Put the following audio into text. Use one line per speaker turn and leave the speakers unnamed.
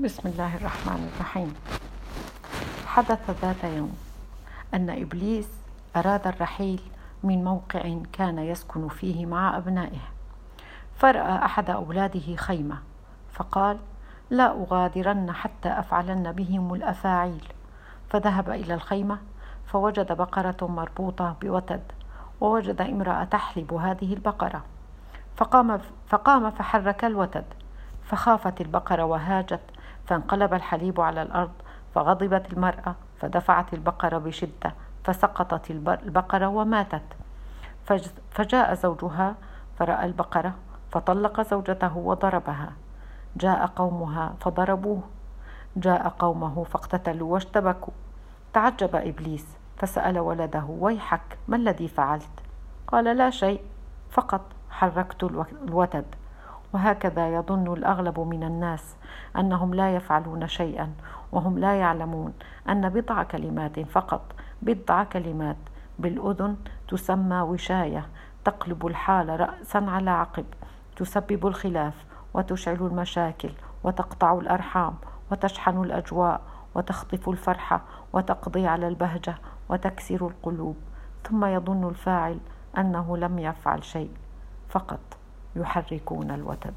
بسم الله الرحمن الرحيم. حدث ذات يوم أن إبليس أراد الرحيل من موقع كان يسكن فيه مع أبنائه. فرأى أحد أولاده خيمة فقال لا أغادرن حتى أفعلن بهم الأفاعيل. فذهب إلى الخيمة فوجد بقرة مربوطة بوتد ووجد امرأة تحلب هذه البقرة. فقام فقام فحرك الوتد فخافت البقرة وهاجت فانقلب الحليب على الأرض فغضبت المرأة فدفعت البقره بشدة فسقطت البقره وماتت. فجاء زوجها فرأى البقره فطلق زوجته وضربها. جاء قومها فضربوه. جاء قومه فاقتتلوا واشتبكوا. تعجب إبليس فسأل ولده ويحك ما الذي فعلت؟ قال لا شيء فقط حركت الوتد. وهكذا يظن الأغلب من الناس أنهم لا يفعلون شيئا وهم لا يعلمون أن بضع كلمات فقط بضع كلمات بالأذن تسمى وشاية تقلب الحال راسا على عقب تسبب الخلاف وتشعل المشاكل وتقطع الأرحام وتشحن الأجواء وتخطف الفرحة وتقضي على البهجة وتكسر القلوب. ثم يظن الفاعل أنه لم يفعل شيء فقط. يحركون الوتد.